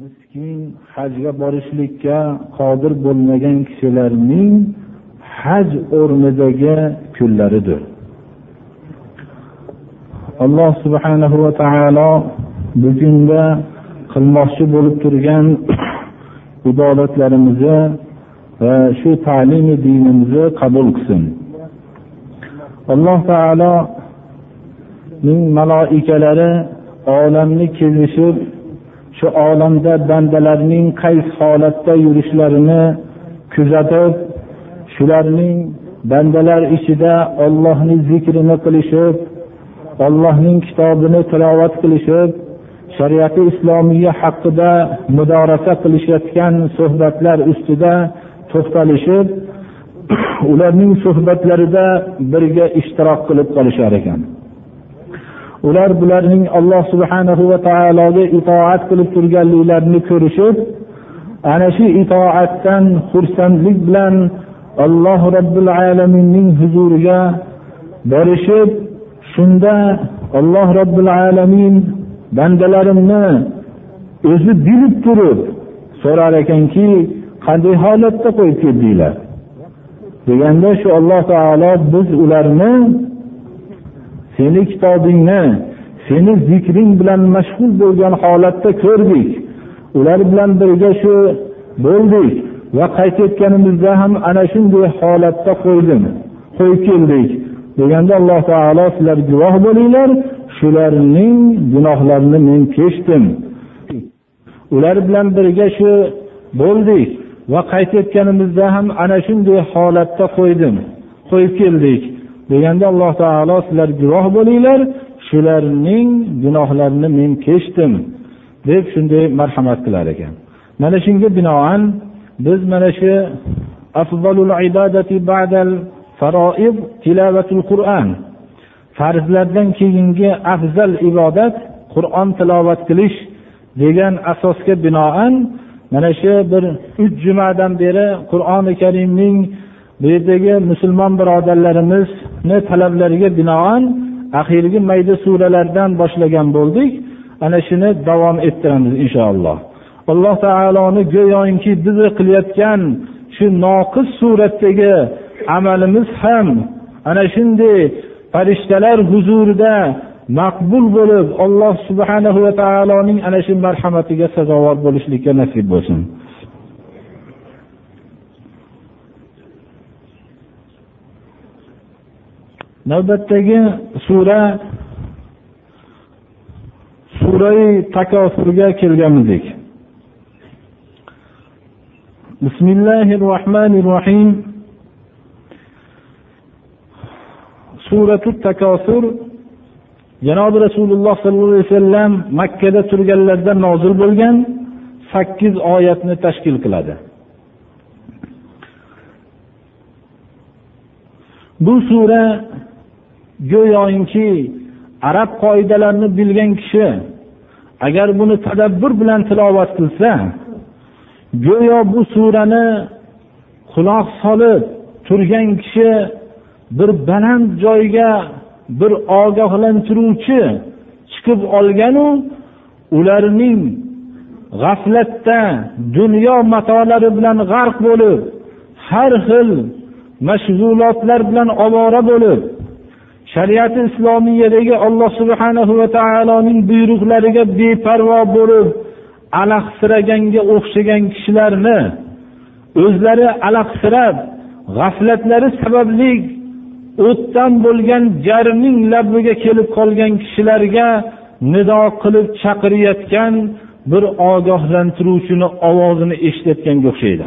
miskin hajga borishlikka qodir bo'lmagan kishilarning haj o'rnidagi kunlaridir. Alloh subhanahu va taolo bugunda qilmoqchi bo'lib turgan ibodatlarimizni va shu ta'limi dinimizni qabul qilsin. Alloh taoloning maloikalari olamni kelishib shu olamda bandalarning qaysi holatda yurishlarini kuzatib shularning bandalar ichida ollohni zikrini qilishib ollohning kitobini tilovat qilishib shariati islomiya haqida mudorasa qilishayotgan suhbatlar ustida to'xtalishib ularning suhbatlarida birga ishtirok qilib qolishar ekan. Ular bularning alloh subhanahu va taologa itoat qilib turganliklarini ko'rishib ana shu itoatdan xursandlik bilan alloh robbil alaminning huzuriga borishib shunda alloh robbil alamin bandalarimni o'zi bilib turib so'rar ekanki qanday holatda qo'yib keldinglar? Deganda shu alloh taolo biz ularni seni kitobingni seni zikring bilan mashg'ul bo'lgan holatda ko'rdik. Ular bilan birga shu bo'ldik va qaytayotganimizda ham ana shunday holatda qo'ydim qo'yib keldik deganda alloh taolo sizlar guvoh bo'linglar shularning gunohlarini men kechdim ular bilan birga shu bo'ldik va qaytayotganimizda ham ana shunday holatda qo'ydim qo'yib keldik. Deganda alloh taolo sizlar guvoh bo'linglar shularning gunohlarini men kechdim deb shunday marhamat qilar ekan. Mana shunga binoan biz mana shu qur'on farzlardan keyingi afzal ibodat qur'on tilovat qilish degan asosga binoan mana shu bir uch jumadan beri qur'oni karimning bu yerdagi musulmon birodarlarimizni talablariga binoan axirgi mayda suralardan boshlagan bo'ldik. Ana shuni davom ettiramiz inshaalloh. Alloh taoloni go'yoki bizni qilayotgan shu noqis suratdagi amalimiz ham ana shunday farishtalar huzurida maqbul bo'lib alloh subhanahu va taoloning ana shu marhamatiga sazovor bo'lishlikka nasib bo'lsin. Navbatdagi sura surai takofurga kelganmiz bismillahi rohmanir rohim suratu takosur janobi rasululloh sollallohu alayhi vasallam makkada turganlarida nozil bo'lgan sakkiz oyatni tashkil qiladi. Bu sura go'yoki arab qoidalarini bilgan kishi agar buni tadabbur bilan tilovat qilsa go'yo bu surani quloq solib turgan kishi bir baland joyga bir ogohlantiruvchi chiqib olganu ularning g'aflatda dunyo matolari bilan g'arq bo'lib har xil mashg'ulotlar bilan ovora bo'lib shariati islomiyadagi alloh subhanahu va taoloning buyruqlariga beparvo bo'lib alahsiraganga o'xshagan kishilarni o'zlari alahsirab g'aflatlari sababli o'tdan bo'lgan jarning labiga kelib qolgan kishilarga nido qilib chaqirayotgan bir ogohlantiruvchini ovozini eshitayotganga o'xshaydi.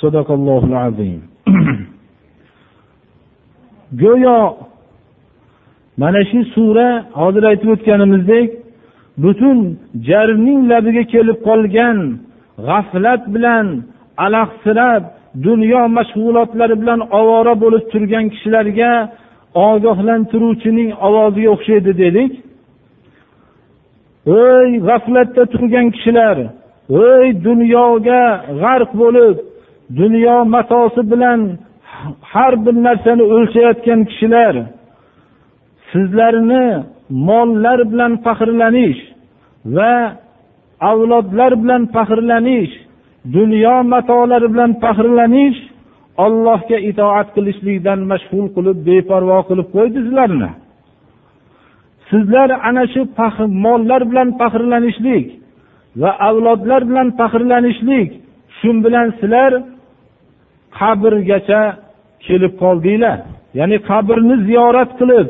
sadaqallohu azim. Go'yo mana shu sura hozir aytib o'tganimizdek butun jarning labiga kelib qolgan g'aflat bilan alahsirab dunyo mashg'ulotlari bilan ovora bo'lib turgan kishilarga ogohlantiruvchining ovoziga o'xshaydi dedik. Ey g'aflatda turgan kishilar ey dunyoga g'arq bo'lib dunyo matosi bilan har bir narsani o'lchayotgan kishilar sizlarni mollar bilan faxrlanish va avlodlar bilan faxrlanish dunyo matolari bilan faxrlanish ollohga itoat qilishlikdan mashg'ul qilib beparvo qilib qo'ydi sizlarni. Sizlar ana shu mollar bilan faxrlanishlik va avlodlar bilan faxrlanishlik shu bilan sizlar qabrgacha kelib qoldinglar. Ya'ni qabrni ziyorat qilib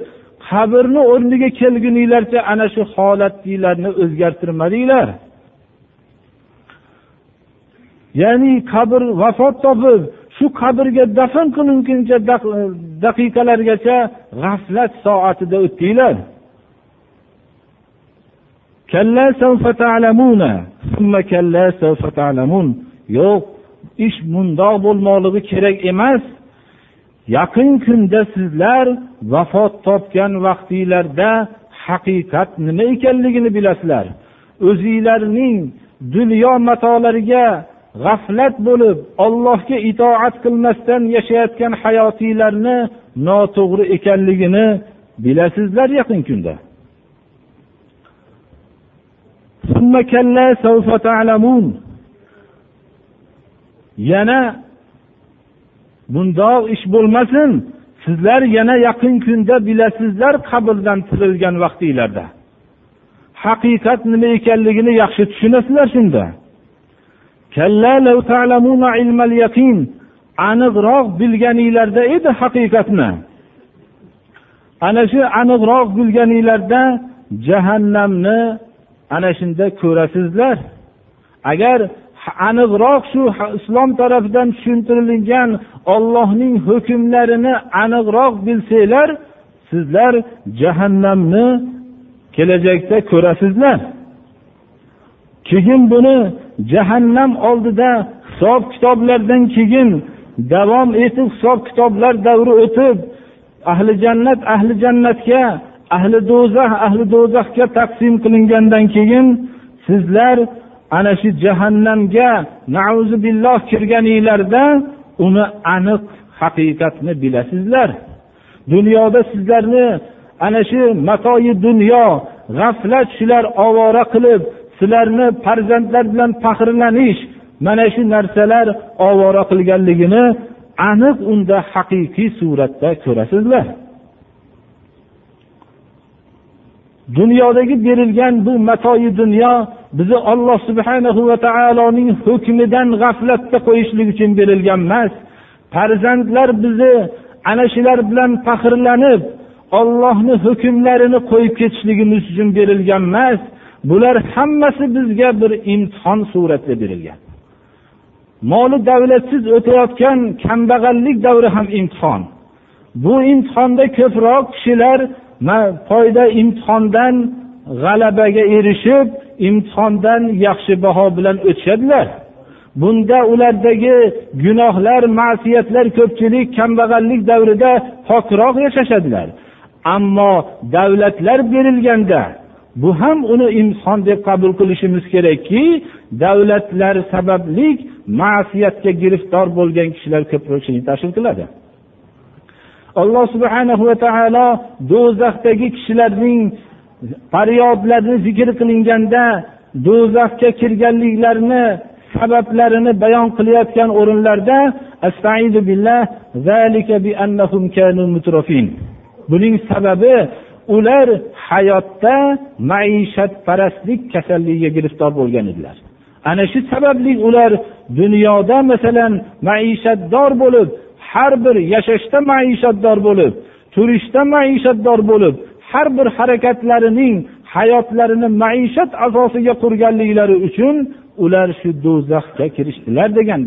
qabrni o'rniga kelguninglarcha ana shu holatinglarni o'zgartirmadinglar. Ya'ni qabr vafot topib shu qabrga dafn qilinguncha daqiqalargacha g'aflat soatida o'tdinglar. Yo'q ish mundoq bo'lmoqligi kerak emas. Yaqin kunda sizlar vafot topgan vaqtinglarda haqiqat nima ekanligini bilasizlar. O'zinglarning dunyo matolariga g'aflat bo'lib ollohga itoat qilmasdan yashayotgan hayotinglarni noto'g'ri ekanligini bilasizlar yaqin kunda. Yana bundoq ish bo'lmasin sizlar yana yaqin kunda bilasizlar qabrdan tirilgan vaqtinglarda. Haqiqat nima ekanligini yaxshi tushunasizlar shunda. Aniqroq bilganinglarda edi haqiqatni. Ana shu aniqroq bilganinglarda jahannamni ana shunda ko'rasizlar. Agar aniqroq shu islom tarafidan tushuntirilgan ollohning hukmlarini aniqroq bilsanglar sizlar jahannamni kelajakda ko'rasizlar. Keyin buni jahannam oldida hisob kitoblardan keyin davom etib hisob kitoblar davri o'tib ahli jannat ahli jannatga ahli do'zax ahli do'zaxga taqsim qilingandan keyin sizlar ana shu jahannamga billoh kirganinglarda uni aniq haqiqatni bilasizlar. Dunyoda sizlarni ana shu matoyi dunyo g'aflat shular ovora qilib sizlarni farzandlar bilan faxrlanish mana shu narsalar ovora qilganligini aniq unda haqiqiy suratda ko'rasizlar. Dunyodagi berilgan bu matoyi dunyo bizni olloh subhanahu va taoloning hukmidan g'aflatda qo'yishlik uchun berilgan emas farzandlar bizni ana shular bilan faxrlanib ollohni hukmlarini qo'yib ketishligimiz uchun berilgan emas bular hammasi bizga bir imtihon suratida berilgan. Moli davlatsiz o'tayotgan kambag'allik davri ham imtihon. Bu imtihonda ko'proq kishilar foyda imtihondan g'alabaga erishib imtihondan yaxshi baho bilan o'tishadilar. Bunda ulardagi gunohlar ma'siyatlar ko'pchilik kambag'allik davrida pokroq yashashadilar. Ammo davlatlar berilganda bu ham uni imtihon deb qabul qilishimiz kerakki davlatlar sababli ma'siyatga giriftor bo'lgan kishilar ko'pchilik tashkil qiladi. Alloh subhanahu va taolo do'zaxdagi kishilarning faryodlarni zikr qilinganda do'zaxga kirganliklarini sabablarini bayon qilayotgan o'rinlarda buning sababi ular hayotda maishatparastlik kasalligiga giriftor bo'lgan edilar. Ana shu sababli ular dunyoda masalan maishatdor bo'lib har bir yashashda maishatdor bo'lib turishda maishatdor bo'lib har bir harakatlarining hayotlarini maishat asosiga qurganliklari uchun ular shu do'zaxga kirishdilar degan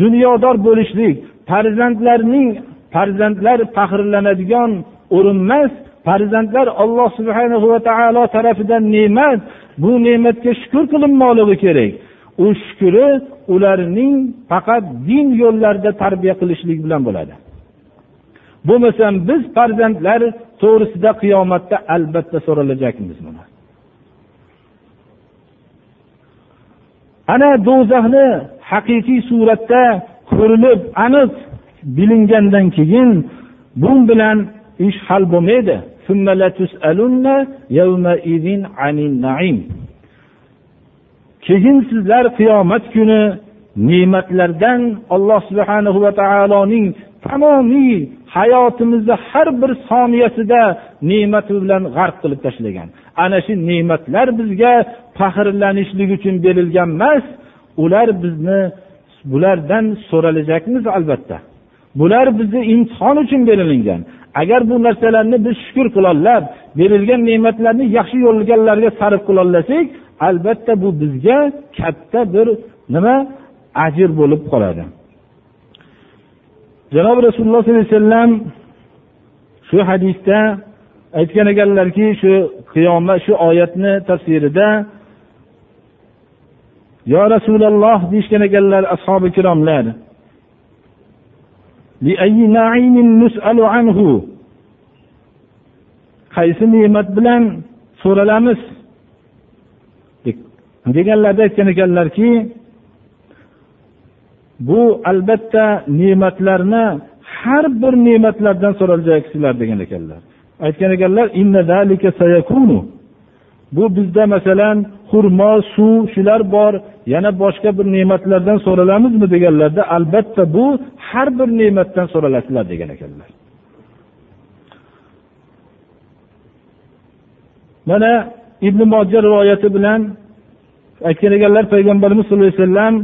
dunyodor bo'lishlik farzandlarning farzandlar faxrlanadigan o'rin emas farzandlar Alloh subhanahu va taolo tarafidan ne'mat bu ne'matga shukur qilinmoqligi kerak. U shukuri ularning faqat din yo'llarida tarbiya qilishlik bilan bo'ladi. Bo'lmasam biz farzandlar to'g'risida qiyomatda albatta so'ralajakmiz buni. Ana do'zaxni haqiqiy suratda ko'rilib aniq bilingandan keyin bu bilan ish hal bo'lmaydi. Keyin sizlar qiyomat kuni ne'matlardan alloh subhanahu va taoloning tamomiy hayotimizni har bir soniyasida ne'mati bilan g'arq qilib tashlagan. Ana shu ne'matlar bizga faxrlanishlik uchun berilgan emas ular bizni bulardan so'ralajakmiz albatta. Bular bizni imtihon uchun berilingan. Agar bu narsalarni biz shukur qilolab berilgan ne'matlarni yaxshi yo'llarga sarf qilolasak albatta bu bizga katta bir nima? Ajr bo'lib qoladi. Janobi rasululloh sollallohu alayhi vasallam shu hadisda aytgan ekanlarki shu qiyomat shu oyatni tafsirida yo rasululloh deyishgan ekanlar ashobi ikromlar qaysi ne'mat bilan so'ralamiz? Deganlarida aytgan ekanlarki bu albatta ne'matlarni har bir ne'matlardan so'ralajaksizlar degan ekanlar. Aytgan ekanlar bu bizda masalan xurmo suv shular bor. Yana boshqa bir ne'matlardan so'ralamizmi deganlarda albatta bu har bir ne'matdan so'ralasizlar degan ekanlar. Mana ibn moja rivoyati bilan aytgan ekanlar payg'ambarimiz sallallohu alayhi vasallam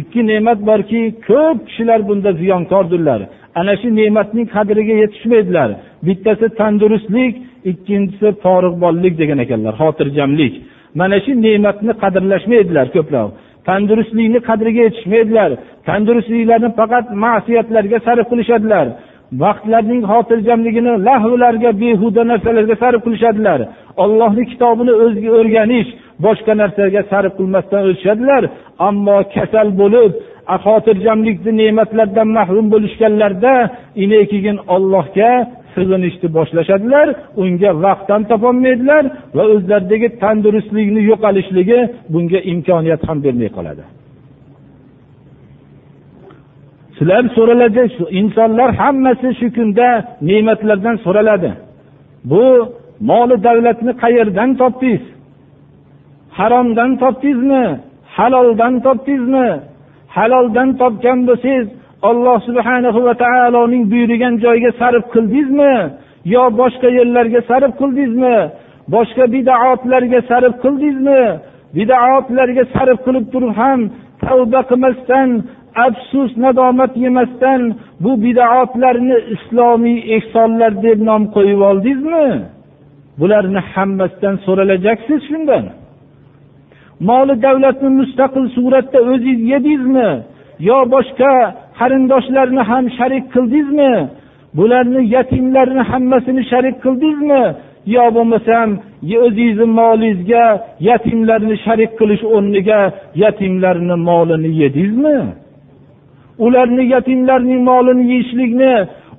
ikki ne'mat borki ko'p kishilar bunda ziyonkordirlar. Ana shu ne'matning qadriga yetishmaydilar. Bittasi tandurustlik ikkinchisi porig'bonlik degan ekanlar xotirjamlik. Mana shu ne'matni qadrlashmaydilar ko'plab tandurustlikni qadriga yetishmaydilar. Tandurustliklarni faqat ma'siyatlarga sarf qilishadilar. Vaqtlarning xotirjamligini lahvlarga behuda narsalarga sarf qilishadilar. Ollohni kitobini o'ziga o'rganish boshqa narsaga sarf qilmasdan o'tishadilar. Ammo kasal bo'lib xotirjamlikni ne'matlardan mahrum bo'lishganlarda keyin ollohga sig'inishni boshlashadilar unga vaqt ham topolmaydilar va o'zlaridagi tandurustlikni yo'qolishligi bunga imkoniyat ham bermay qoladi. Sizlar so'raladi insonlar hammasi shu kunda ne'matlardan so'raladi. Bu moli davlatni qayerdan topdingiz? Haromdan topdingizmi? Haloldan topdingizmi? Haloldan topgan bo'lsangiz alloh subhanahu va taoloning buyurgan joyiga sarf qildingizmi? Yo boshqa yerlarga sarf qildingizmi? Boshqa bidaotlarga sarf qildingizmi? Bidaotlarga sarf qilib turib ham tavba qilmasdan afsus nadomat yemasdan bu bidoatlarni islomiy ehsonlar deb nom qo'yib oldingizmi? Bularni hammasidan so'ralajaksiz shundan. Moli davlatni mustaqil suratda o'zingiz yedingizmi? Yo boshqa qarindoshlarni ham sharik qildingizmi? Bularni yatimlarni hammasini sharik qildingizmi? Yo bo'lmasam o'zingizni molingizga yatimlarni sharik qilish o'rniga yatimlarni molini yedingizmi? ularni yatimlarning molini yeyishlikni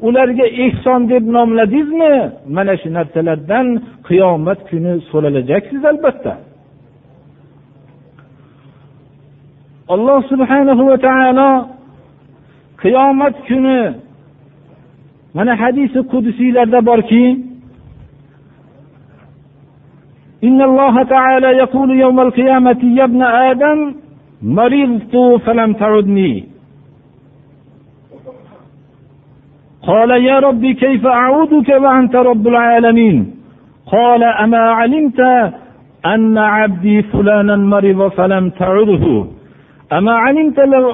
ularga ehson deb nomladingizmi mana shu narsalardan qiyomat kuni so'ralajaksiz albatta alloh subhanahu va taolo qiyomat kuni mana hadisi qudusiylarda borki إن الله تعالى يقول يوم القيامة يا ابن آدم مرضت فلم تعدني قال يا رب كيف أعودك وأنت رب العالمين قال أما علمت أن عبدي فلانا مرض فلم تعده أما علمت لو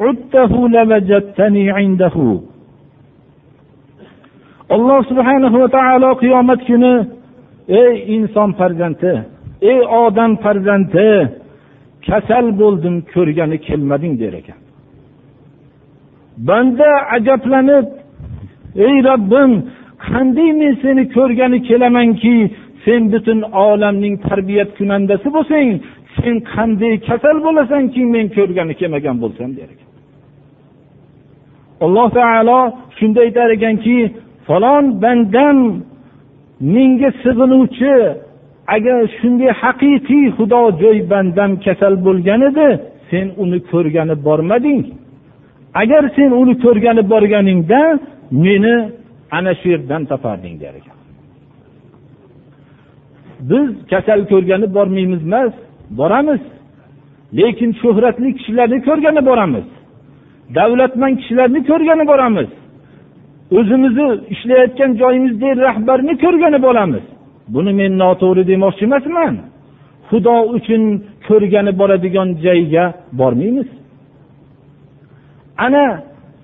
عدته لوجدتني عنده alloh subhanahu va taolo qiyomat kuni ey inson farzandi ey odam farzandi kasal bo'ldim ko'rgani kelmading der ekan banda ajablanib ey robbim qanday men seni ko'rgani kelamanki sen butun olamning tarbiyat kunandasi bo'lsang sen qanday kasal bo'lasanki men ko'rgani kelmagan bo'lsam der ekan alloh taolo shunda aytar ekanki falon bandam menga sig'inuvchi agar shunday haqiqiy xudojo'y bandam kasal bo'lgan edi sen uni ko'rgani bormading. Agar sen uni ko'rgani borganingda meni ana shu yerdan toparding der ekan. Biz kasal ko'rgani bormaymiz emas boramiz. Lekin shuhratli kishilarni ko'rgani boramiz. Davlatmand kishilarni ko'rgani boramiz. O'zimizni ishlayotgan joyimizdagi rahbarni ko'rgani boramiz. Buni men noto'g'ri demoqchi emasman. Xudo uchun ko'rgani boradigan joyga bormaymiz. Ana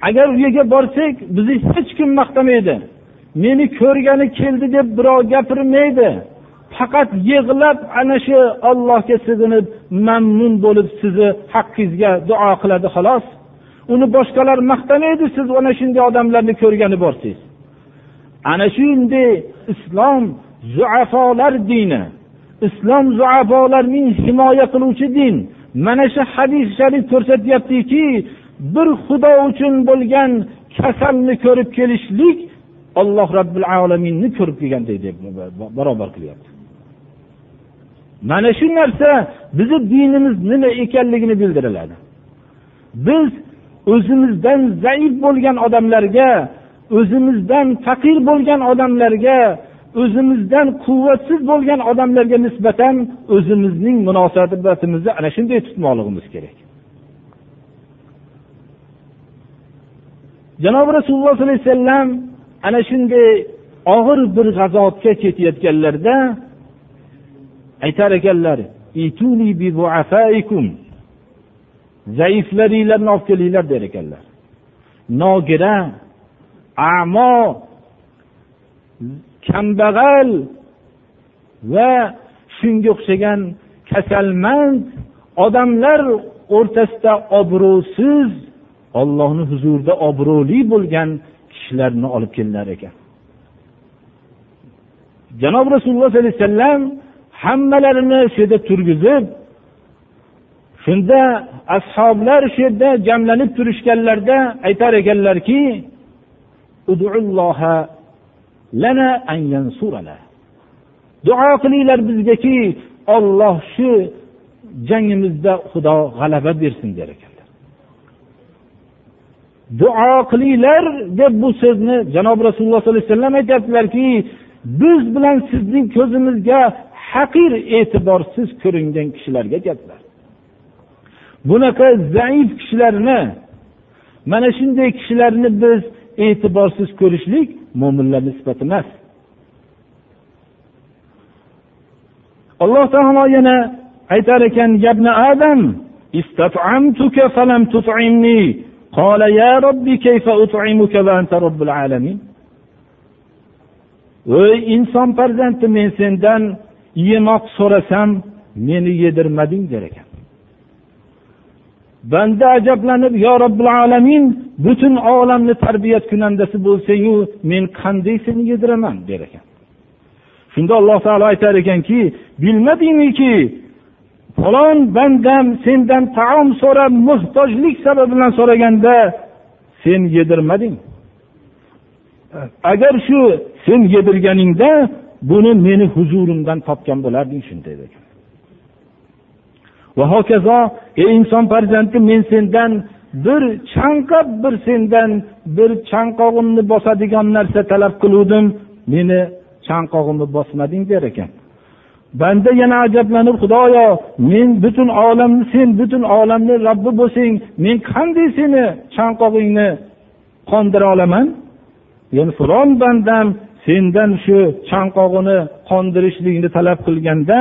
agar u yerga borsak bizni hech kim maqtamaydi. Meni ko'rgani keldi deb birov gapirmaydi. Faqat yig'lab ana shu ollohga sig'inib mamnun bo'lib sizni haqqingizga duo qiladi xolos. Uni boshqalar maqtamaydi siz ana shunday odamlarni ko'rgani borsangiz. Ana shunday islom zuafolar dini. Islom zuafolarning himoya qiluvchi din. Mana shu hadis sharif ko'rsatyaptiki bir xudo uchun bo'lgan kasalni ko'rib kelishlik alloh robbil alaminni ko'rib kelgandek deb barobar qilyapti. Mana shu narsa bizni dinimiz nima ekanligini bildiriladi. Biz o'zimizdan zaif bo'lgan odamlarga o'zimizdan faqir bo'lgan odamlarga o'zimizdan quvvatsiz bo'lgan odamlarga nisbatan o'zimizning munosabatimizni ana shunday tutmoqligimiz kerak. Janobi rasululloh sollallohu alayhi vasallam ana shunday og'ir bir g'azotga ketayotganlarida aytar ekanlar zaiflaringlarni olib kelinglar der ekanlar. Nogira amo kambag'al va shunga o'xshagan kasalmand odamlar o'rtasida obro'siz ollohni huzurida obro'li bo'lgan kishilarni olib kelinlar ekan. Janob rasululloh sollallohu alayhi vasallam hammalarini shu yerda turgizib shunda ashoblar shu yerda jamlanib turishganlarida aytar ekanlarki duo qilinglar bizgaki olloh shu jangimizda xudo g'alaba bersin der ekan. duo qilinglar deb bu so'zni janob rasululloh sollallohu alayhi vasallam aytyaptilarki biz bilan sizning ko'zimizga haqir e'tiborsiz ko'ringan kishilarga aytyaptilar. Bunaqa zaif kishilarni mana shunday kishilarni biz e'tiborsiz ko'rishlik mo'minlar nisbati emas. Alloh taolo yana aytar ekan yabna adam قال يا ربي كيف أطعمك وأنت رب العالمين ey inson farzandi men sendan yemoq so'rasam meni yedirmading der ekan banda ajablanib yo robbil alamin butun olamni tarbiyat kunandasi bo'lsangu men qanday seni yediraman der ekan shunda alloh taolo aytar ekanki bilmadingmiki falon bandam sendan taom so'rab muhtojlik sababidan so'raganda sen yedirmading. Agar shu sen yedirganingda buni meni huzurimdan topgan bo'larding shunday degan va hokazo ey inson farzandi men sendan bir chanqab bir sendan bir chanqog'imni bosadigan narsa talab qiluvdim meni chanqog'imni bosmading der ekan. Banda yana ajablanib xudoyo men butun olamni sen butun olamni robbi bo'lsang men qanday seni chanqog'ingni qondira olaman? Yani falon bandam sendan shu chanqog'ini qondirishlikni talab qilganda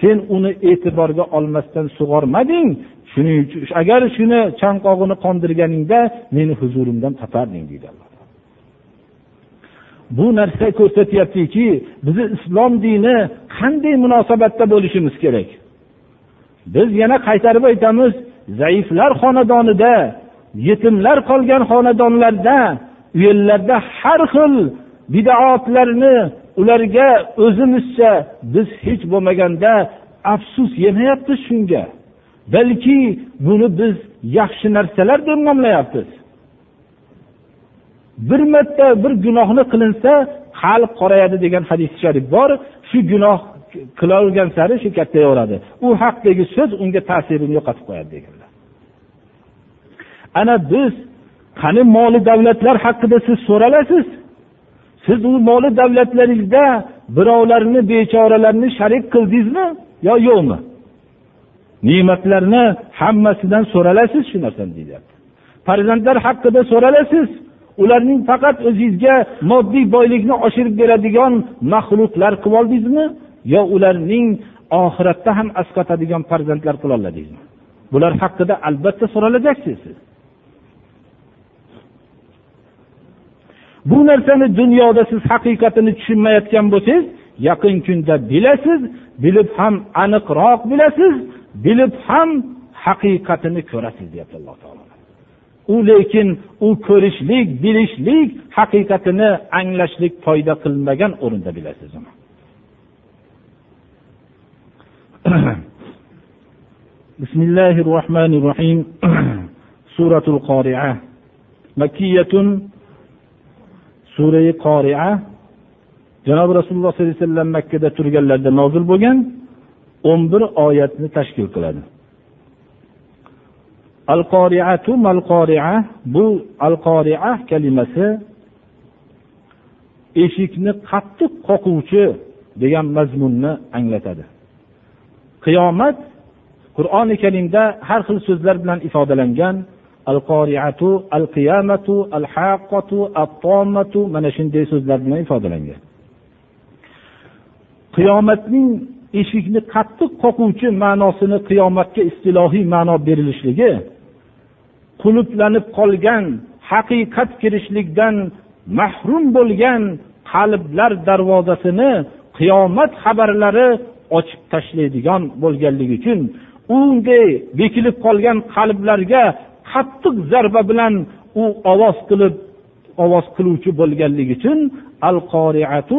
sen uni e'tiborga olmasdan sug'ormading. Shuning uchun agar shuni chanqog'ini qondirganingda meni huzurimdan toparding deydi alloh bu narsa ko'rsatyaptiki bizni islom dini qanday munosabatda bo'lishimiz kerak? Biz yana qaytarib aytamiz zaiflar xonadonida yetimlar qolgan xonadonlarda u yerlarda har xil bidoatlarni ularga o'zimizcha biz hech bo'lmaganda afsus yemayapmiz shunga. Balki buni biz yaxshi narsalar deb nomlayapmiz. Bir marta bir gunohni qilinsa xalq qorayadi degan hadis sharif bor. Shu gunoh qilolgan sari shu kattayaveradi u haqdagi so'z unga ta'sirini yo'qotib qo'yadi deganlar. Ana biz qani moli davlatlar haqida siz so'ralasiz? Siz u moli davlatlaringizda birovlarni bechoralarni sharik qildingizmi yo yo'qmi? Ne'matlarni hammasidan so'ralasiz shu narsani deyapti farzandlar haqida so'ralasiz. Ularning faqat o'zingizga moddiy boylikni oshirib beradigan maxluqlar qilib oldingizmi? Yo ularning oxiratda ham asqatadigan farzandlar qiloladingizmi bular haqida albatta so'ralajaksiz bu narsani dunyoda siz haqiqatini tushunmayotgan bo'lsangiz yaqin kunda bilasiz bilib ham aniqroq bilasiz bilib ham haqiqatini ko'rasiz deyapti alloh taolo. u lekin u ko'rishlik bilishlik haqiqatini anglashlik foyda qilmagan o'rinda bilasiz uni بسم الله الرحمن الرحيم سورة القارعة مكية سورة قارعة janobi rasululloh sollallohu alayhi vasallam makkada turganlarida nozil bo'lgan o'n bir oyatni tashkil qiladi Al qoriatu mal qoria bu al qoria kalimasi eshikni qattiq qoquvchi degan mazmunni anglatadi. Qiyomat qur'oni karimda har xil so'zlar bilan ifodalangan al qoriatu al qiyamatu al haqqatu at tommatu mana shunday so'zlar bilan ifodalangan. Qiyomatning eshikni qattiq qoquvchi ma'nosini qiyomatga istilohiy ma'no berilishligi quluplanib qolgan haqiqat kirishlikdan mahrum bo'lgan qalblar darvozasini qiyomat xabarlari ochib tashlaydigan bo'lganligi uchun unday bekilib qolgan qalblarga qattiq zarba bilan u ovoz qilib ovoz qiluvchi bo'lganligi uchun al qoriatu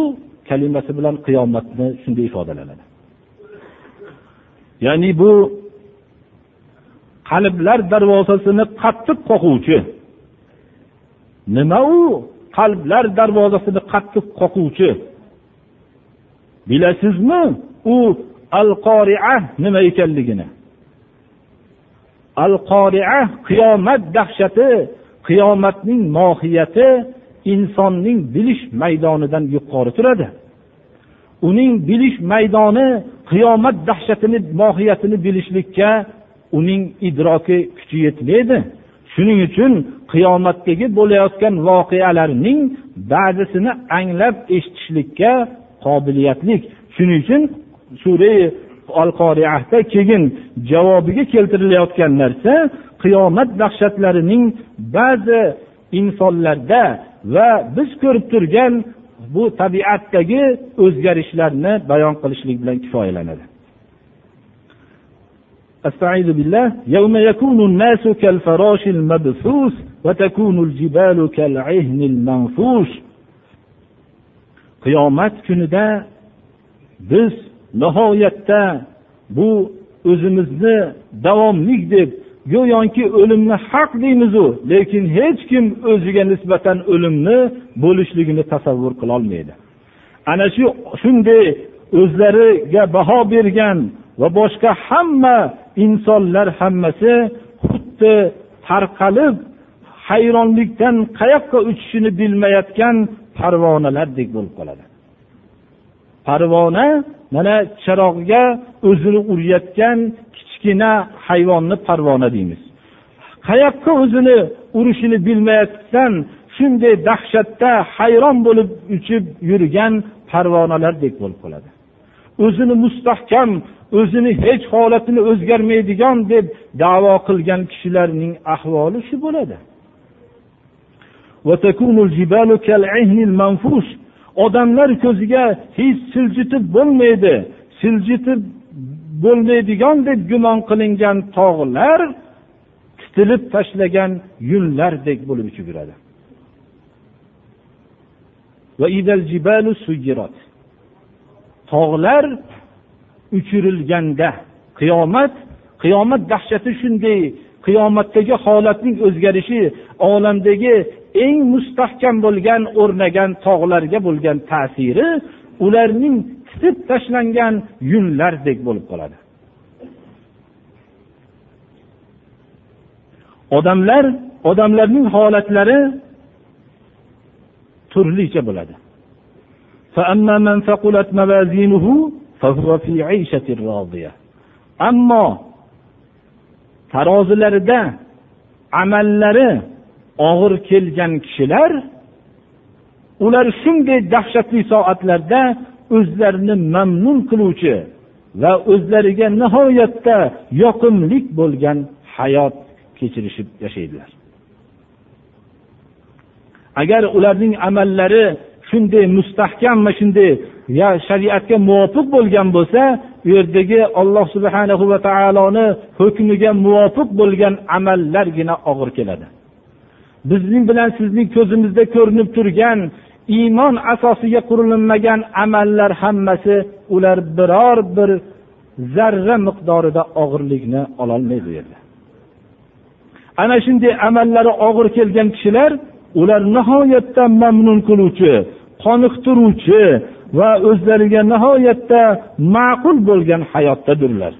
kalimasi bilan qiyomatni shunday ifodalanadi. Ya'ni bu qalblar darvozasini qattiq qoquvchi. Nima u? Qalblar darvozasini qattiq qoquvchi. Bilasizmi? U al qoria nima ekanligini. Al qoria qiyomat dahshati qiyomatning mohiyati insonning bilish maydonidan yuqori turadi. Uning bilish maydoni qiyomat dahshatini mohiyatini bilishlikka uning idroki kuchi yetmaydi. Shuning uchun qiyomatdagi bo'layotgan voqealarning ba'zisini anglab eshitishlikka qobiliyatlik. Shuning uchun sura al qoriyada keyin javobiga keltirilayotgan narsa qiyomat dahshatlarining ba'zi insonlarda va biz ko'rib turgan bu tabiatdagi o'zgarishlarni bayon qilishlik bilan kifoyalanadi. أستعيذ بالله يوم يكون الناس كالفراش المبثوث وتكون الجبال كالعهن المنفوش qiyomat kunida biz nihoyatda bu o'zimizni davomlik deb go'yoki o'limni haq deymizu lekin hech kim o'ziga nisbatan o'limni bo'lishligini tasavvur qilolmaydi ana shu shunday o'zlariga baho bergan va boshqa hamma insonlar hammasi xuddi tarqalib hayronlikdan qayoqqa uchishini bilmayotgan parvonalardek bo'lib qoladi. Parvona mana chiroqga o'zini urayotgan kichkina hayvonni parvona deymiz. Qayoqqa o'zini urishini bilmayotgan shunday dahshatda hayron bo'lib uchib yurgan parvonalardek bo'lib qoladi. O'zini mustahkam o'zini hech holatini o'zgarmaydigan deb davo qilgan kishilarning ahvoli shu bo'ladi. Odamlar ko'ziga hech siljitib bo'lmaydi siljitib bo'lmaydigan deb gumon qilingan tog'lar titilib tashlagan yunlardek bo'lib uchib yuradi. Tog'lar uchirilganda. Qiyomat qiyomat dahshati shunday. Qiyomatdagi holatning o'zgarishi olamdagi eng mustahkam bo'lgan o'rnagan tog'larga bo'lgan ta'siri ularning titib tashlangan yunlardek bo'lib qoladi. Odamlar odamlarning holatlari turlicha bo'ladi. Ammo tarozilarida amallari og'ir kelgan kishilar ular shunday dahshatli soatlarda o'zlarini mamnun qiluvchi va o'zlariga nihoyatda yoqimli bo'lgan hayot kechirishib yashaydilar. Agar ularning amallari shunday mustahkam va shunday shariatga muvofiq bo'lgan bo'lsa u yerdagi olloh subhanahu va taoloni hukmiga muvofiq bo'lgan amallargina og'ir keladi. Bizning bilan sizning ko'zimizda ko'rinib turgan iymon asosiga qurilinmagan amallar hammasi ular biror bir zarra miqdorida og'irlikni ololmaydi u yerda. Ana shunday amallari og'ir kelgan kishilar ular nihoyatda mamnun qiluvchi qoniqtiruvchi va o'zlariga nihoyatda ma'qul bo'lgan hayotdadirlar.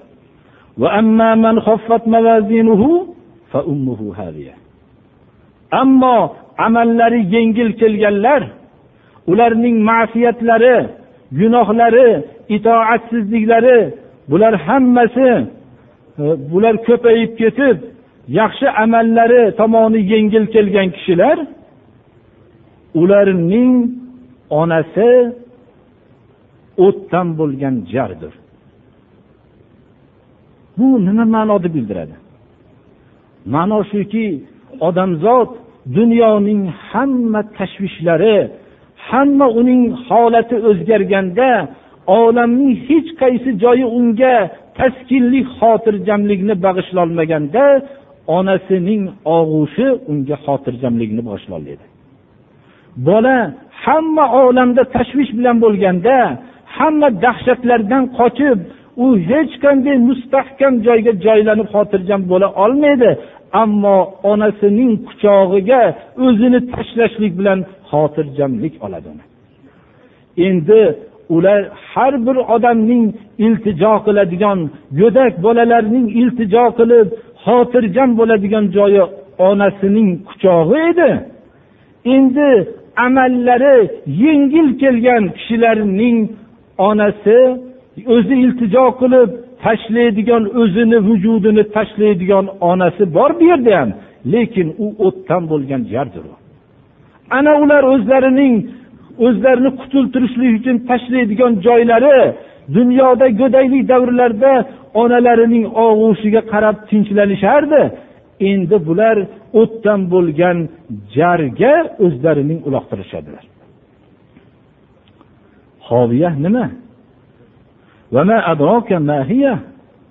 Ammo amallari yengil kelganlar ularning ma'siyatlari gunohlari itoatsizliklari bular hammasi e, bular ko'payib ketib yaxshi amallari tomoni yengil kelgan kishilar ularning onasi o'tdan bo'lgan jardir. Bu nima ma'noni bildiradi? Ma'no shuki odamzod dunyoning hamma tashvishlari hamma uning holati o'zgarganda olamning hech qaysi joyi unga taskinlik xotirjamlikni bag'ishlolmaganda onasining og'ushi unga xotirjamlikni bag'ishlolmaydi. Bola hamma olamda tashvish bilan bo'lganda hamma dahshatlardan qochib u hech qanday mustahkam joyga joylanib xotirjam bo'la olmaydi. Ammo onasining quchog'iga o'zini tashlashlik bilan xotirjamlik oladi endi ular har bir odamning iltijo qiladigan go'dak bolalarning iltijo qilib xotirjam bo'ladigan joyi onasining quchog'i edi. Endi amallari yengil kelgan kishilarning onasi o'zi iltijo qilib tashlaydigan o'zini vujudini tashlaydigan onasi bor bu yerda ham lekin u o'tdan bo'lgan jardir ana ular o'zlarining o'zlarini qutultirishlik uchun tashlaydigan joylari dunyoda go'daylik davrlarida onalarining og'ushiga qarab tinchlanishardi. Endi bular o'tdan bo'lgan jarga o'zlarining uloqtirishadilar. Hoviya nima?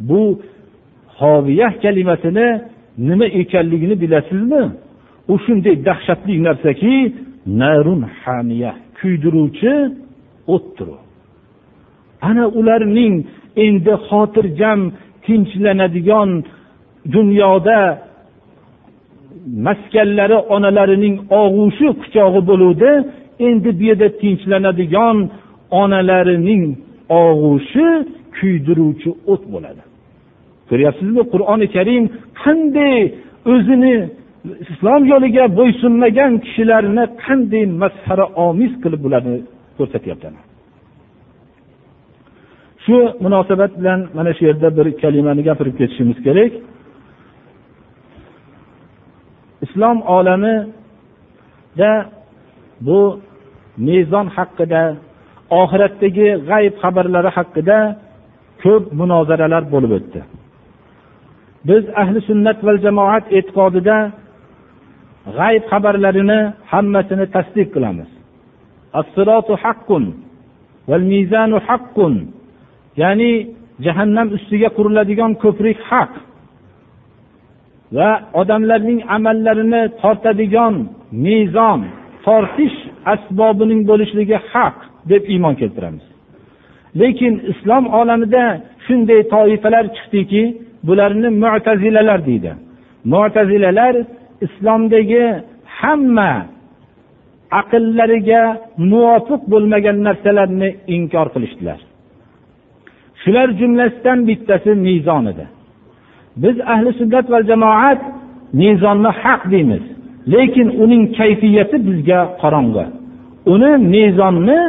Bu hoviyah kalimasini nima ekanligini bilasizmi? U shunday dahshatli narsaki narun hamiya kuydiruvchi o'tdir ana ularning endi xotirjam tinchlanadigan dunyoda maskanlari onalarining og'ushi quchog'i bo'luvdi endi bu yerda tinchlanadigan onalarining og'ushi kuydiruvchi o't bo'ladi. Ko'ryapsizmi? Qur'oni karim qanday o'zini islom yo'liga bo'ysunmagan kishilarni qanday masxara omiz qilib bularni ko'rsatyapti shu munosabat bilan mana shu yerda bir kalimani gapirib ketishimiz kerak. Islom olamida bu mezon haqida oxiratdagi g'ayb xabarlari haqida ko'p munozaralar bo'lib o'tdi. Biz ahli sunnat va jamoat e'tiqodida g'ayb xabarlarini hammasini tasdiq qilamiz. Haqqun val mizanu haqqun ya'ni jahannam ustiga quriladigan ko'prik haq va odamlarning amallarini tortadigan mezon tortish asbobining bo'lishligi haq. Deb iymon keltiramiz. Lekin islom olamida shunday toifalar chiqdiki bularni mutazilalar deydi. Mutazilalar islomdagi hamma aqllariga muvofiq bo'lmagan narsalarni inkor qilishdilar. Shular jumlasidan bittasi mezon edi. Biz ahli sunnat va jamoat mezonni haq deymiz lekin uning kayfiyati bizga qorong'i. Uni mezonni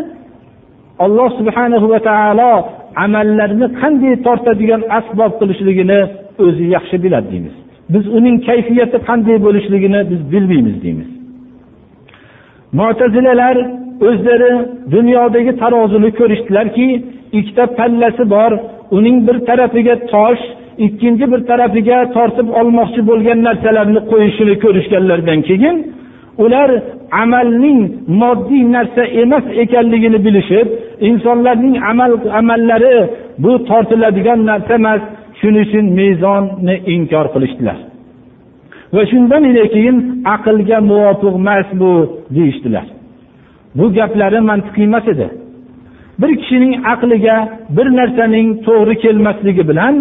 alloh subhanahu va taolo amallarni qanday tortadigan asbob qilishligini o'zi yaxshi biladi deymiz. Biz uning kayfiyati qanday bo'lishligini biz bilmaymiz deymiz. Mo'tazilalar o'zlari dunyodagi tarozini ko'rishdilarki ikkita pallasi bor uning bir tarafiga tosh ikkinchi bir tarafiga tortib olmoqchi bo'lgan narsalarni qo'yishini ko'rishganlaridan keyin ular amalning moddiy narsa emas ekanligini bilishib insonlarning amal amallari bu tortiladigan narsa emas. Shuning uchun mezonni inkor qilishdilar. Va shundan keyin aqlga muvofiq emas bu deyishdilar. Bu gaplari mantiqiy emas edi. Bir kishining aqliga bir narsaning to'g'ri kelmasligi bilan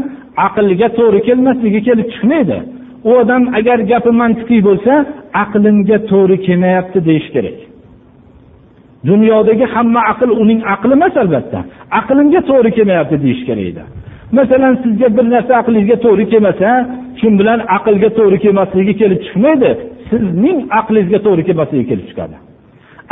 aqlga to'g'ri kelmasligi kelib chiqmaydi. U odam agar gapi mantiqiy bo'lsa aqlimga to'g'ri kelmayapti deyish kerak. Dunyodagi hamma aql uning aqli emas albatta. Aqlimga to'g'ri kelmayapti deyish kerak edi. Masalan sizga bir narsa aqlingizga to'g'ri kelmasa shu bilan aqlga to'g'ri kelmasligi kelib chiqmaydi. Sizning aqlingizga to'g'ri kelmasligi kelib chiqadi.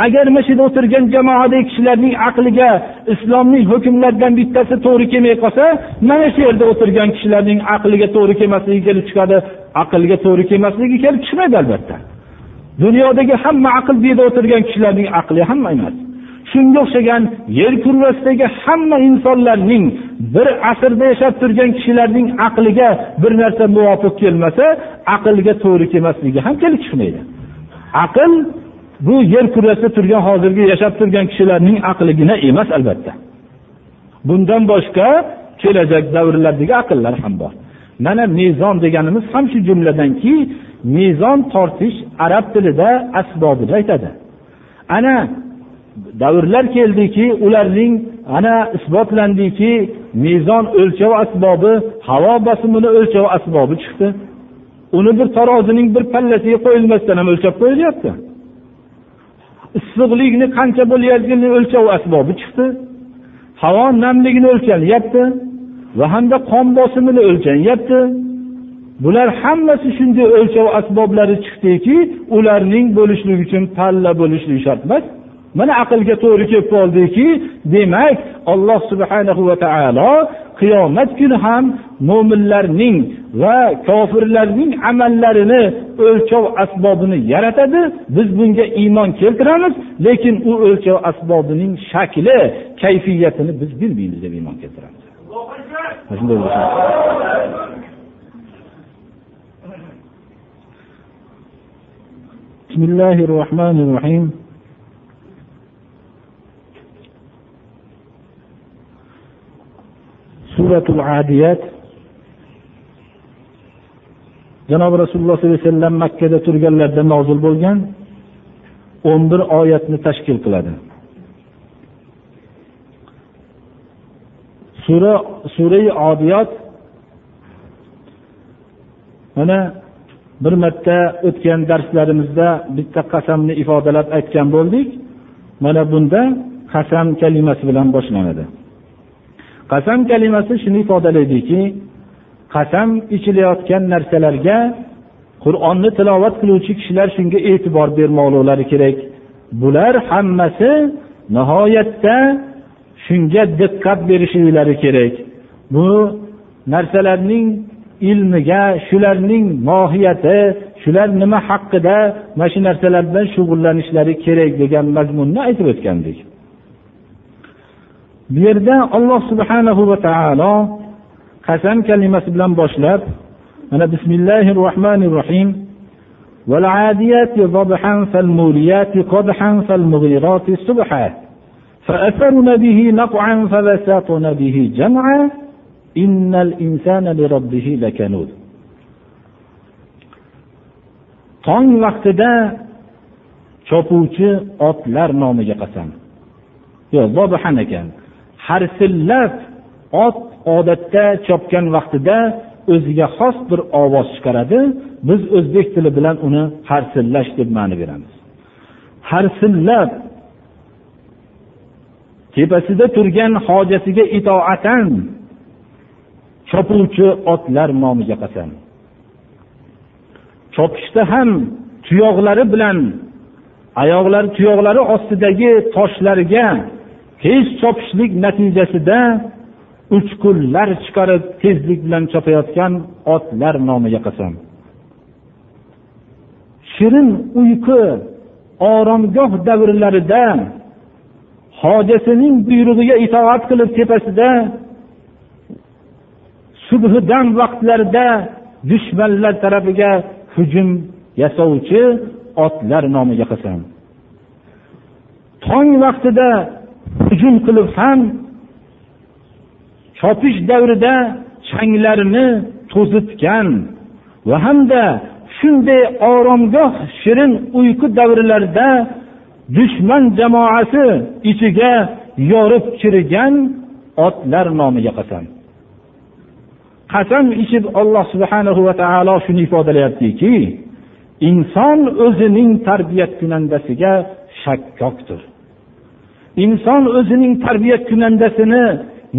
Agar mana shu yerda o'tirgan jamoadagi kishilarning aqliga islomning hukmlaridan bittasi to'g'ri kelmay qolsa mana shu yerda o'tirgan kishilarning aqliga to'g'ri kelmasligi kelib chiqadi aqlga to'g'ri kelmasligi kelib chiqmaydi albatta. Dunyodagi hamma aql bu yerda o'tirgan kishilarning aqli hamma emas. Shunga o'xshagan yer kurrasidagi hamma insonlarning bir asrda yashab turgan kishilarning aqliga bir narsa muvofiq kelmasa aqlga to'g'ri kelmasligi ham kelib chiqmaydi. Aql bu yer kurrasida turgan hozirgi yashab turgan kishilarning aqligina emas albatta. Bundan boshqa kelajak davrlardagi aqllar ham bor. Mana mezon deganimiz ham shu jumladanki mezon tortish arab tilida asbobida aytadi. Ana davrlar keldiki ularning ana isbotlandiki mezon o'lchov asbobi havo bosimini o'lchov asbobi chiqdi. Uni bir tarozining bir pallasiga qo'yilmasdan ham o'lchab qo'yilyapti. Issiqlikni qancha bo'layotganini o'lchov asbobi chiqdi. Havo namligini o'lchanyapti va hamda qon bosimini o'lchanyapti. Bular hammasi shunday o'lchov asboblari chiqdiki ularning bo'lishligi uchun palla bo'lishligi shart emas. Mana aqlga to'g'ri kelib qoldiki demak alloh subhanahu va taolo qiyomat kuni ham mo'minlarning va kofirlarning amallarini o'lchov asbobini yaratadi biz bunga iymon keltiramiz lekin u o'lchov asbobining shakli kayfiyatini biz bilmaymiz deb iymon keltiramiz بسم الله الرحمن الرحيم suratul adiyat. Janobi rasululloh sollallohu alayhi vasallam makkada turganlarida nozil bo'lgan o'n bir oyatni tashkil qiladi. Sura surai odiyot mana bir marta o'tgan darslarimizda bitta qasamni ifodalab aytgan bo'ldik. Mana bunda qasam kalimasi bilan boshlanadi. Qasam kalimasi shuni ifodalaydiki qasam ichilayotgan narsalarga qur'onni tilovat qiluvchi kishilar shunga e'tibor bermoqliklari kerak. Bular hammasi nihoyatda shunga diqqat berishliklari kerak. Bu narsalarning ilmiga shularning mohiyati shular nima haqida mana shu narsalar bilan shug'ullanishlari kerak degan mazmunni aytib o'tgandik. Bu yerda alloh subhanahu va taolo qasam kalimasi bilan boshlab mana bismillahi rohmanir rohim والعاديات ضبحا فالموريات قدحا فالمغيرات صبحا فأثرن به نقعا فبسطن به جمعا إن الإنسان لربه لكنود tong vaqtida chopuvchi otlar nomiga qasam yo'q bobihan ekan harsillab ot odatda chopgan vaqtida o'ziga xos bir ovoz chiqaradi. Biz o'zbek tili bilan uni harsillash deb ma'no beramiz. Harsillab tepasida turgan hojasiga itoatan chopuvchi otlar nomiga qasam. Chopishda ham tuyoqlari bilan oyoqlari tuyoqlari ostidagi toshlarga tez chopishlik natijasida uchqunlar chiqarib tezlik bilan chopayotgan otlar nomiga qasam. Shirin uyqu oromgoh davrlarida hojasining buyrug'iga itoat qilib tepasida subhidan vaqtlarida dushmanlar tarafiga hujum yasovchi otlar nomiga qasam. Tong vaqtida hujum qilib ham chopish davrida changlarini to'zitgan va hamda shunday oromgoh shirin uyqu davrlarida dushman jamoasi ichiga yorib kirgan otlar nomiga qasam. Qasam ichib alloh subhanahu va taolo shuni ifodalayaptiki inson o'zining tarbiya kunandasiga shakkokdir inson o'zining tarbiya kunandasini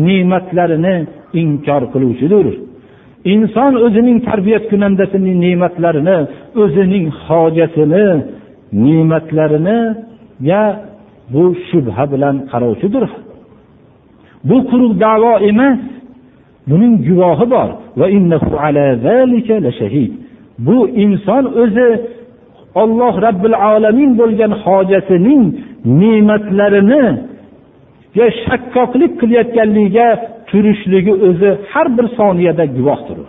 ne'matlarini inkor qiluvchidir. Inson o'zining tarbiya kunandasini ne'matlarini o'zining hojatini ne'matlariniga bu shubha bilan qarovchidir. Bu quruq davo emas buning guvohi bor. Va bu inson o'zi olloh robbil alamin bo'lgan hojatining ne'matlarini shakkoklik qilayotganligiga turishligi o'zi har bir soniyada guvohdir.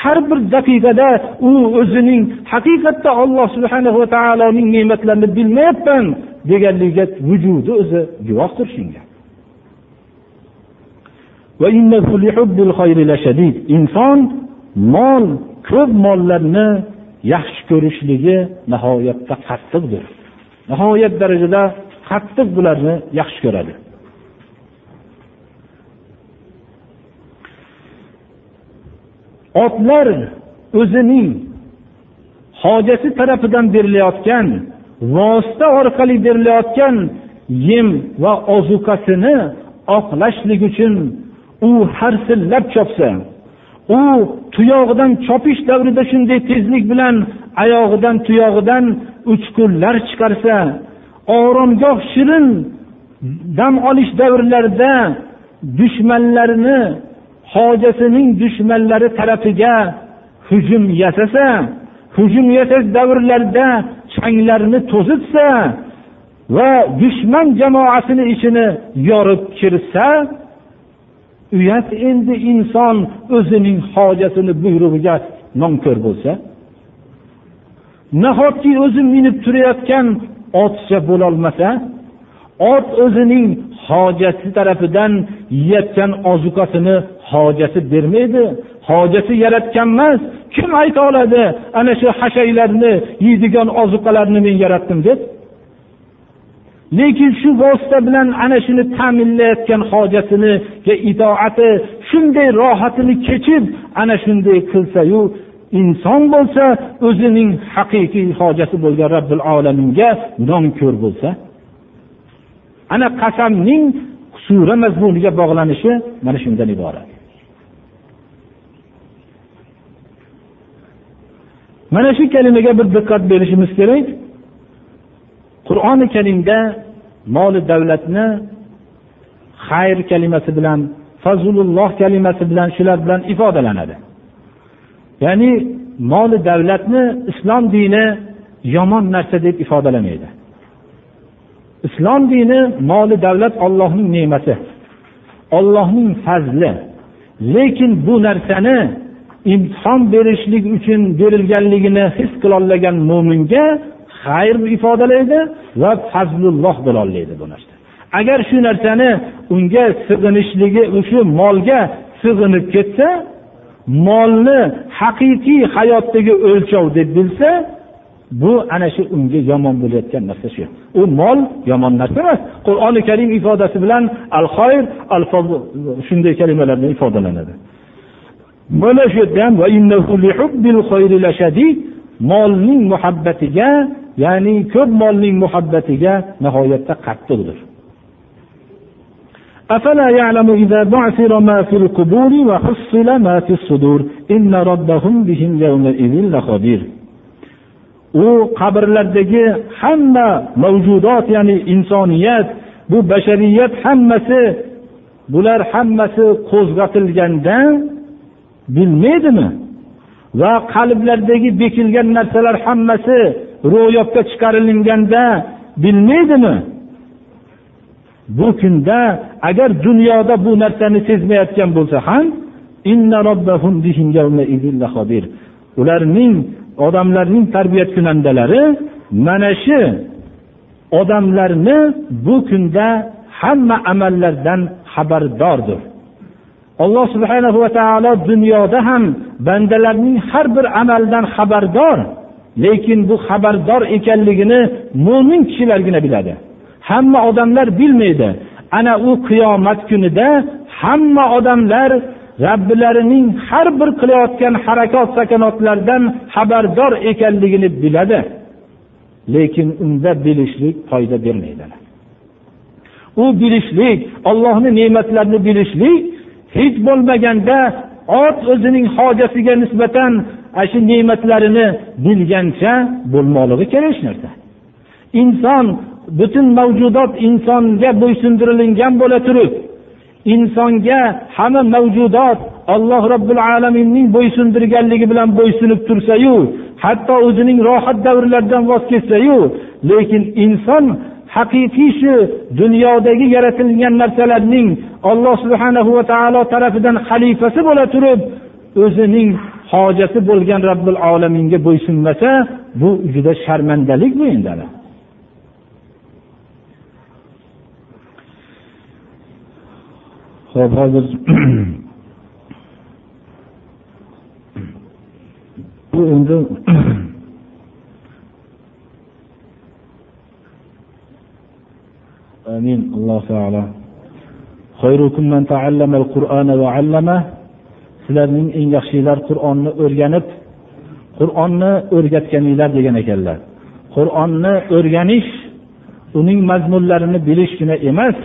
Har bir daqiqada u o'zining haqiqatda olloh subhana va taoloning ne'matlarini bilmayapman deganligiga vujudi o'zi guvohdir shunga. Inson mol ko'p mollarni yaxshi ko'rishligi nihoyatda qattiqdir. Nihoyat darajada qattiq bularni yaxshi ko'radi. Otlar o'zining hojasi tarafidan berilayotgan vosita orqali berilayotgan yem va ozuqasini oqlashlik uchun u harsillab chopsa u tuyog'idan chopish davrida shunday tezlik bilan oyog'idan tuyog'idan uchqunlar chiqarsa oromgoh shirin dam olish davrlarida dushmanlarini hojasining dushmanlari tarafiga hujum yasasa hujum yasash davrlarida changlarni to'zitsa va dushman jamoasini ichini yorib kirsa uyat endi inson o'zining hojatini buyrug'iga nonko'r bo'lsa nahotki o'zi minib turayotgan otcha bo'lolmasa ot o'zining hojati tarafidan yeyotgan ozuqasini hojati bermaydi hojati yaratgan emas kim ayta oladi ana shu hashaylarni yeydigan ozuqalarni men yaratdim deb? Lekin shu vosita bilan ana shuni ta'minlayotgan hojatiniga itoati shunday rohatini kechib ana shunday qilsayu inson bo'lsa o'zining haqiqiy hojati bo'lgan robbil olaminga nonko'r bo'lsa ana qasamning sura mazmuniga bog'lanishi mana shundan iborat. Mana shu kalimaga bir diqqat berishimiz kerak. Qur'oni karimda moli davlatni xayr kalimasi bilan fazlulloh kalimasi bilan shular bilan ifodalanadi. Ya'ni moli davlatni islom dini yomon narsa deb ifodalamaydi. Islom dini moli davlat ollohning ne'mati ollohning fazli. Lekin bu narsani imtihon berishlik uchun berilganligini his qilolmagan mo'minga xayr ifodalaydi va fazlulloh bo'lolmaydi bu narsa. Agar shu narsani unga sig'inishligi shu molga sig'inib ketsa molni haqiqiy hayotdagi o'lchov deb bilsa bu ana shu unga yomon bo'layotgan narsa shu. U mol yomon narsa emas. Qur'oni karim ifodasi bilan al xoyr al shunday kalimalar bilan ifodalanadi. Mana shu yerda ham molning muhabbatiga ya'ni ko'p molning muhabbatiga nihoyatda qattiqdir أفلا يعلم إذا بعثر ما في القبور وحصل ما في الصدور إن ربهم بهم يومئذ لخبير u qabrlardagi hamma mavjudot ya'ni insoniyat bu bashariyat hammasi bular hammasi qo'zg'atilganda bilmaydimi va qalblardagi bekilgan narsalar hammasi ro'yobga chiqarilganda bilmaydimi? Bu kunda agar dunyoda bu narsani sezmayotgan bo'lsa ham ularning odamlarning tarbiyat kunandalari mana shu odamlarni bu kunda hamma amallardan xabardordir. Alloh subhanahu va taolo dunyoda ham bandalarning har bir amaldan xabardor lekin bu xabardor ekanligini mo'min kishilargina biladi. Hamma odamlar bilmaydi. Ana u qiyomat kunida hamma odamlar robbilarining har bir qilayotgan harakat sakanotlardan xabardor ekanligini biladi. Lekin unda bilishlik foyda bermaydi. U bilishlik ollohni ne'matlarini bilishlik hech bo'lmaganda ot o'zining hojatiga nisbatan ana shu ne'matlarini bilgancha bo'lmoqligi kerak shu narsa. Inson butun mavjudot insonga bo'ysundirilgan bo'la turib insonga hamma mavjudot alloh robbil alaminning bo'ysundirganligi bilan bo'ysunib tursayu hatto o'zining rohat davrlaridan voz kechsayu lekin inson haqiqiy shu dunyodagi yaratilgan narsalarning olloh subhanahu va taolo tarafidan xalifasi bo'la turib o'zining hojati bo'lgan robbil olaminga bo'ysunmasa bu juda sharmandalik bu endi ho'p hozir bu endi amin. Alloh taolo sizlarning eng yaxshilar qur'onni o'rganib qur'onni o'rgatganinglar degan ekanlar. Qur'onni o'rganish uning mazmunlarini bilishgina emas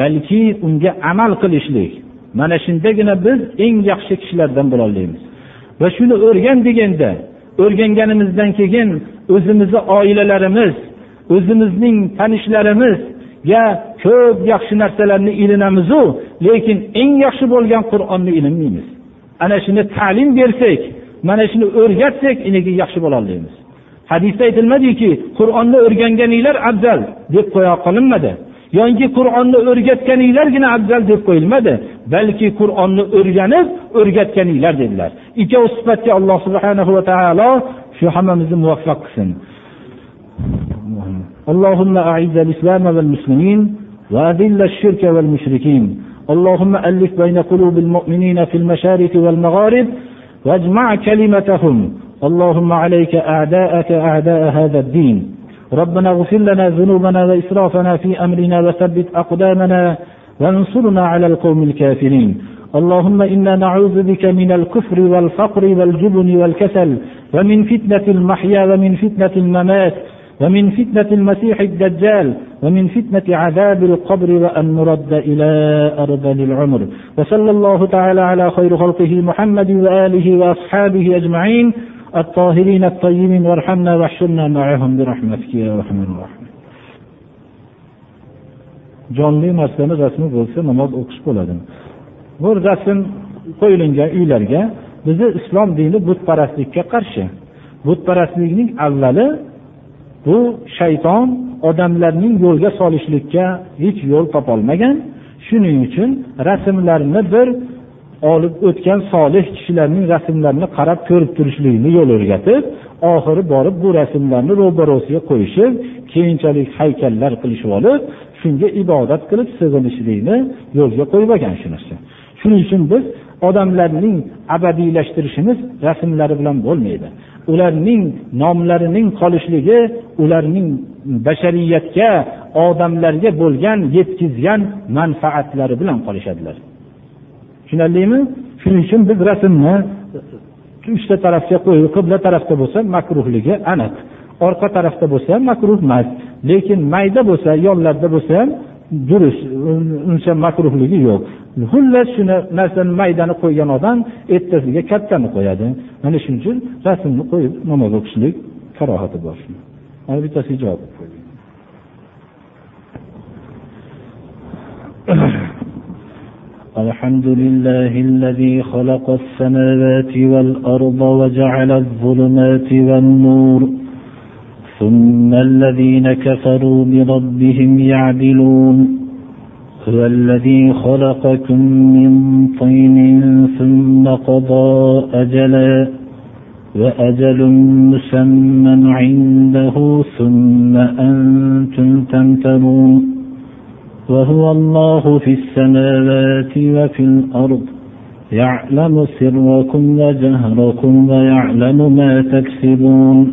balki unga amal qilishlik. Mana shundagina biz eng yaxshi kishilardan bo'lolaymiz va shuni o'rgan deganda o'rganganimizdan keyin o'zimizni oilalarimiz o'zimizning tanishlarimiz ya ko'p yaxshi narsalarni ilinamizu lekin eng yaxshi bo'lgan qur'onni ilinmaymiz. Ana shuni ta'lim bersak mana shuni o'rgatsak keyin yaxshi bo'lolmaymiz hadisda aytilmadiki qur'onni o'rganganinglar afzal deb qo'ya qilinmadi yoki qur'onni o'rgatganinglargina afzal deb qo'yilmadi balki qur'onni o'rganib o'rgatganinglar dedilar. Ikkovi sifatga alloh subhana va taolo shu hammamizni muvaffaq qilsin. اللهم أعز الإسلام والمسلمين وأذل الشرك والمشركين. اللهم ألف بين قلوب المؤمنين في المشارق والمغارب واجمع كلمتهم. اللهم عليك أعداءك أعداء هذا الدين. ربنا اغفر لنا ذنوبنا وإسرافنا في أمرنا وثبت أقدامنا وانصرنا على القوم الكافرين. اللهم إنا نعوذ بك من الكفر والفقر والجبن والكسل ومن فتنة المحيا ومن فتنة الممات. ومن فتنة المسيح الدجال ومن فتنة عذاب القبر وأن نرد إلى أرذل العمر وصلى الله تعالى على خير خلقه محمد وآله وأصحابه أجمعين الطاهرين الطيبين وارحمنا واحشرنا معهم برحمتك يا ارحم الراحمين jonli narsani rasmi bo'lsa namoz o'qish bo'ladi bu rasm qo'yilgan uylarga bizni islom dini butparastlikka qarshi butparastlikning avvali bu shayton odamlarning yo'lga solishlikka hech yo'l topolmagan. Shuning uchun rasmlarni bir olib o'tgan solih kishilarning rasmlarini qarab ko'rib turishlikni yo'l o'rgatib oxiri borib bu rasmlarni ro'barosiga qo'yishib keyinchalik haykallar qilishib olib shunga ibodat qilib sig'inishlikni yo'lga qo'yib olgan shu narsa. Shuning uchun biz odamlarning abadiylashtirishimiz rasmlari bilan bo'lmaydi. Ularning nomlarining qolishligi ularning bashariyatga odamlarga bo'lgan yetkazgan manfaatlari bilan qolishadilar. Tushunarlimi? Shuning uchun biz rasmni uchta tarafga qo'yib qibla tarafda bo'lsa makruhligi aniq orqa tarafda bo'lsa ham makruh emas lekin mayda bo'lsa yonlarda bo'lsa ham durust uncha makruhligi yo'q xullas shu narsani maydani qo'ygan odam ertasiga kattani qo'yadi mana shuning uchun rasmni qo'yib namoz o'qishlik karohati bor mana bittasiga javob الحمد لله الذي خلق السماوات والأرض وجعل الظلمات والنور ثم الذين كفروا بربهم يعدلون هو الذي خلقكم من طين ثم قضى أجلا وأجل مسمى عنده ثم أنتم تمترون وهو الله في السماوات وفي الأرض يعلم سركم وجهركم ويعلم ما تكسبون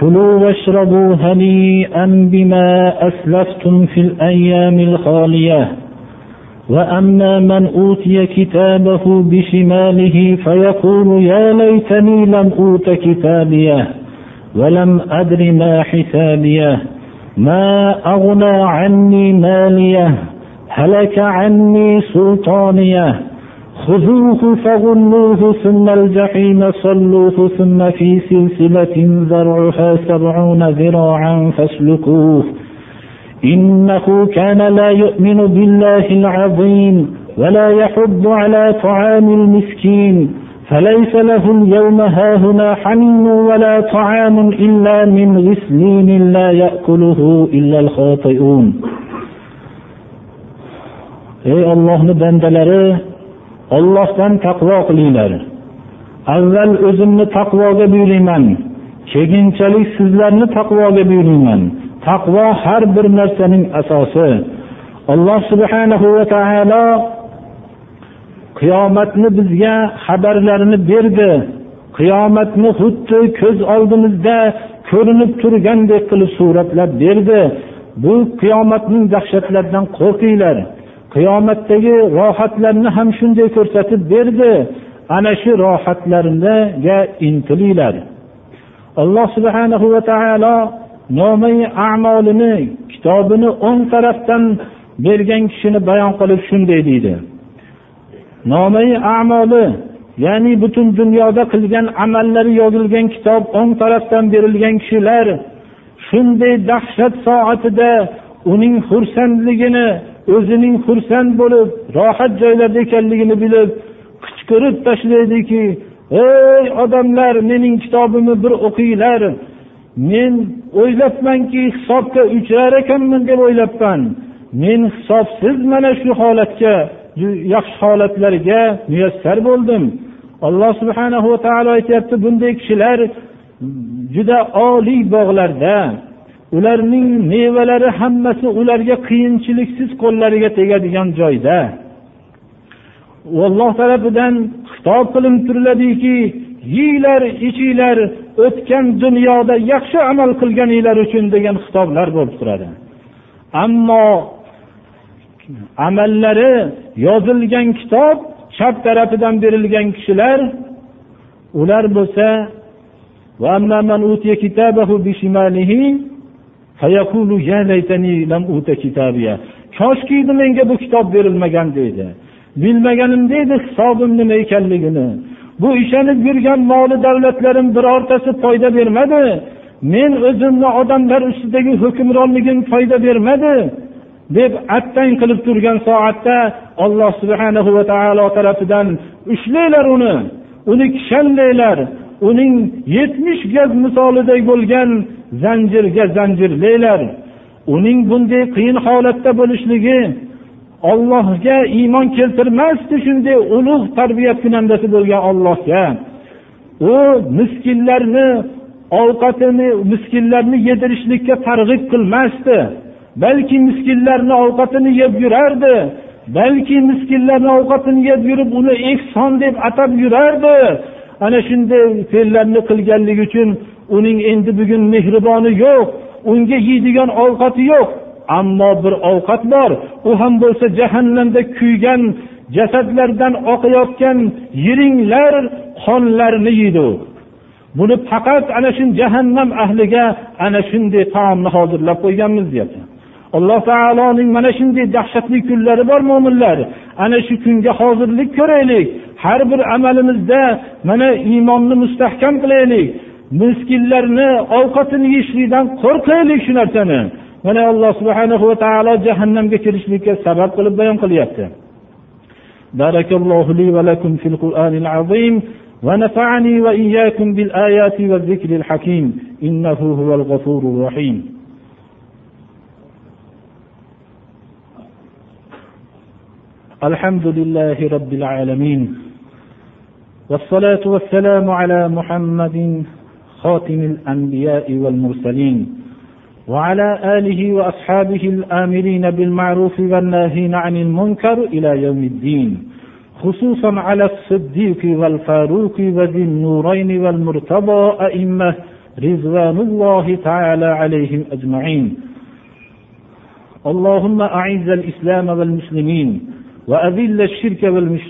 كلوا واشربوا هنيئا بما أسلفتم في الأيام الخالية. وأما من أوتي كتابه بشماله فيقول يا ليتني لم أوت كتابيه ولم أدر ما حسابيه. ما أغنى عني ماليه؟ هلك عني سلطانيه؟ خذوه فغلوه ثم الجحيم صلوه ثم في سلسلة ذرعها سبعون ذراعا فاسلكوه. إنه كان لا يؤمن بالله العظيم ولا يحض على طعام المسكين. فليس له اليوم هاهنا حميم ولا طعام إلا من غسلين لا يأكله إلا الخاطئون. ey ollohni bandalari ollohdan taqvo qilinglar. Avval o'zimni taqvoga buyuriyman keyinchalik sizlarni taqvoga buyuriyman taqvo har bir narsaning asosi. Alloh subhanahu va taolo qiyomatni bizga xabarlarini berdi. Qiyomatni xuddi ko'z oldimizda ko'rinib turgandek qilib suratlab berdi. Bu qiyomatning dahshatlaridan qo'rqinglar. Qiyomatdagi rohatlarni ham shunday ko'rsatib berdi. Ana shu rohatlarga intilinglar. Alloh subhanahu va taolo nomai amolini kitobini o'ng tarafdan bergan kishini bayon qilib shunday deydi. Nomai amoli ya'ni butun dunyoda qilgan amallari yozilgan kitob o'ng tarafdan berilgan kishilar shunday dahshat soatida uning xursandligini o'zining xursand bo'lib rohat joylarda ekanligini bilib qichqirib tashlaydiki ey odamlar mening kitobimni bir o'qinglar. Men o'ylabmanki hisobga uchrar ekanman deb o'ylabman. Men hisobsiz mana shu holatga yaxshi holatlarga muyassar bo'ldim. Alloh subhanahu va taolo aytyapti bunday kishilar juda oliy bog'larda ularning mevalari hammasi ularga qiyinchiliksiz qo'llariga tegadigan joyda. Alloh tarafidan xitob qilinib turiladiki yeyglar ichinglar o'tgan dunyoda yaxshi amal qilganinglar uchun degan xitoblar bo'lib turadi. Ammo amallari yozilgan kitob chap tarafidan berilgan kishilar ular bo'lsa koshkiydi menga bu kitob berilmagan deydi. Bilmaganimda edi hisobim nima ekanligini. Bu ishonib yurgan moli davlatlarim birortasi foyda bermadi. Men o'zimni odamlar ustidagi hukmronligim foyda bermadi deb attang qilib turgan soatda alloh subhanahu va taolo tarafidan ushlanglar uni. Uni kishanlanglar uning yetmish gaz misoliday bo'lgan zanjirga zanjirlanglar uning bunday qiyin holatda bo'lishligi ollohga iymon keltirmasdi shunday ulug' tarbiyat kunandasi bo'lgan ollohga u miskinlarni ovqatini miskinlarni yedirishlikka targ'ib qilmasdi. Balki miskinlarni ovqatini yeb yurardi balki miskinlarni ovqatini yeb yurib uni ehson deb atab yurardi. Ana shunday fe'llarni qilganligi uchun uning endi bugun mehriboni yo'q unga yeydigan ovqati yo'q. Ammo bir ovqat bor u ham bo'lsa jahannamda kuygan jasadlardan oqayotgan yiringlar qonlarni yeydi buni faqat ana shu jahannam ahliga ana shunday taomni hozirlab qo'yganmiz deyapti. alloh taoloning mana shunday dahshatli kunlari bor mo'minlar ana shu kunga hozirlik ko'raylik har bir amalimizda mana iymonni mustahkam qilaylik miskinlarni ovqatini yeyishlikdan qo'rqaylik shu narsani mana alloh subhanahu va taolo jahannamga kirishlikka sabab qilib bayon qilyapti بارك الله لي ولكم في القرآن العظيم ونفعني وإياكم بالآيات والذكر الحكيم إنه هو الغفور الرحيم الحمد لله رب العالمين والصلاة والسلام على محمد خاتم الأنبياء والمرسلين وعلى آله وأصحابه الآمرين بالمعروف والناهين عن المنكر إلى يوم الدين خصوصا على الصديق والفاروق وذي النورين والمرتضى أئمة رضوان الله تعالى عليهم أجمعين. اللهم أعز الإسلام والمسلمين وأذل الشرك والمشركين.